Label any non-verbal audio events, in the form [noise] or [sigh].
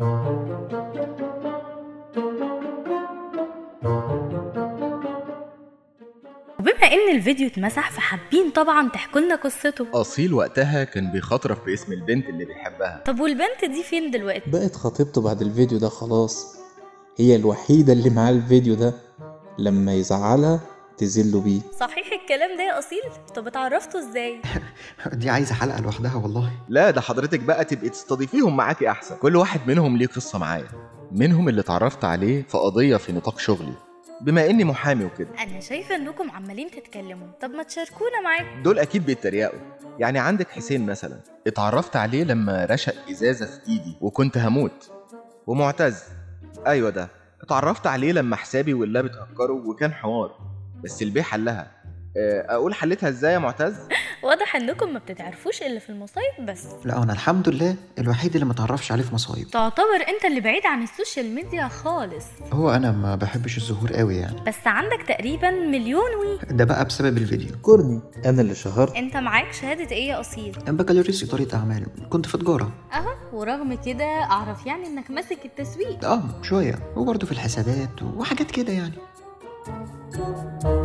وبما إن الفيديو اتمسح فحابين طبعا تحكوا لنا قصته. أصيل وقتها كان بيخاطرف باسم البنت اللي بيحبها. طب والبنت دي فين دلوقتي؟ بقت خطيبته بعد الفيديو ده خلاص. هي الوحيدة اللي معاه الفيديو ده. لما يزعلها تذله بيه. صحيح الكلام ده يا أصيل؟ طب اتعرفتوا إزاي؟ [laughs] دي عايزة حلقة لوحدها والله. لا ده حضرتك بقى تبقي تستضيفيهم معاكي أحسن. كل واحد منهم ليه قصة معايا. منهم اللي اتعرفت عليه في قضية في نطاق شغلي. بما إني محامي وكده. أنا شايفة إنكم عمالين تتكلموا. طب ما تشاركونا معاكم دول أكيد بيتريقوا. يعني عندك حسين مثلا. اتعرفت عليه لما رشق إزازة في إيدي وكنت هموت. ومعتز. أيوة ده. اتعرفت عليه لما حسابي واللاب اتهكروا وكان حوار. بس البيه حلها. آه، أقول حلتها إزاي يا معتز؟ [laughs] واضح إنكم ما بتتعرفوش إلا في المصايب بس. لا أنا الحمد لله الوحيد اللي متعرفش عليه في مصايب. تعتبر أنت اللي بعيد عن ال social media خالص. هو أنا ما بحبش الظهور قوي يعني. بس عندك تقريبا مليون وي. ده بقى بسبب الفيديو. كورني أنا اللي شهرت. أنت معاك شهادة إيه يا أصيل؟ بكالوريوس اداره اعمال كنت في تجارة. أهو ورغم كده أعرف يعني إنك ماسك التسويق. آه شوية. وبرضه في الحسابات وحاجات كده يعني. Bye.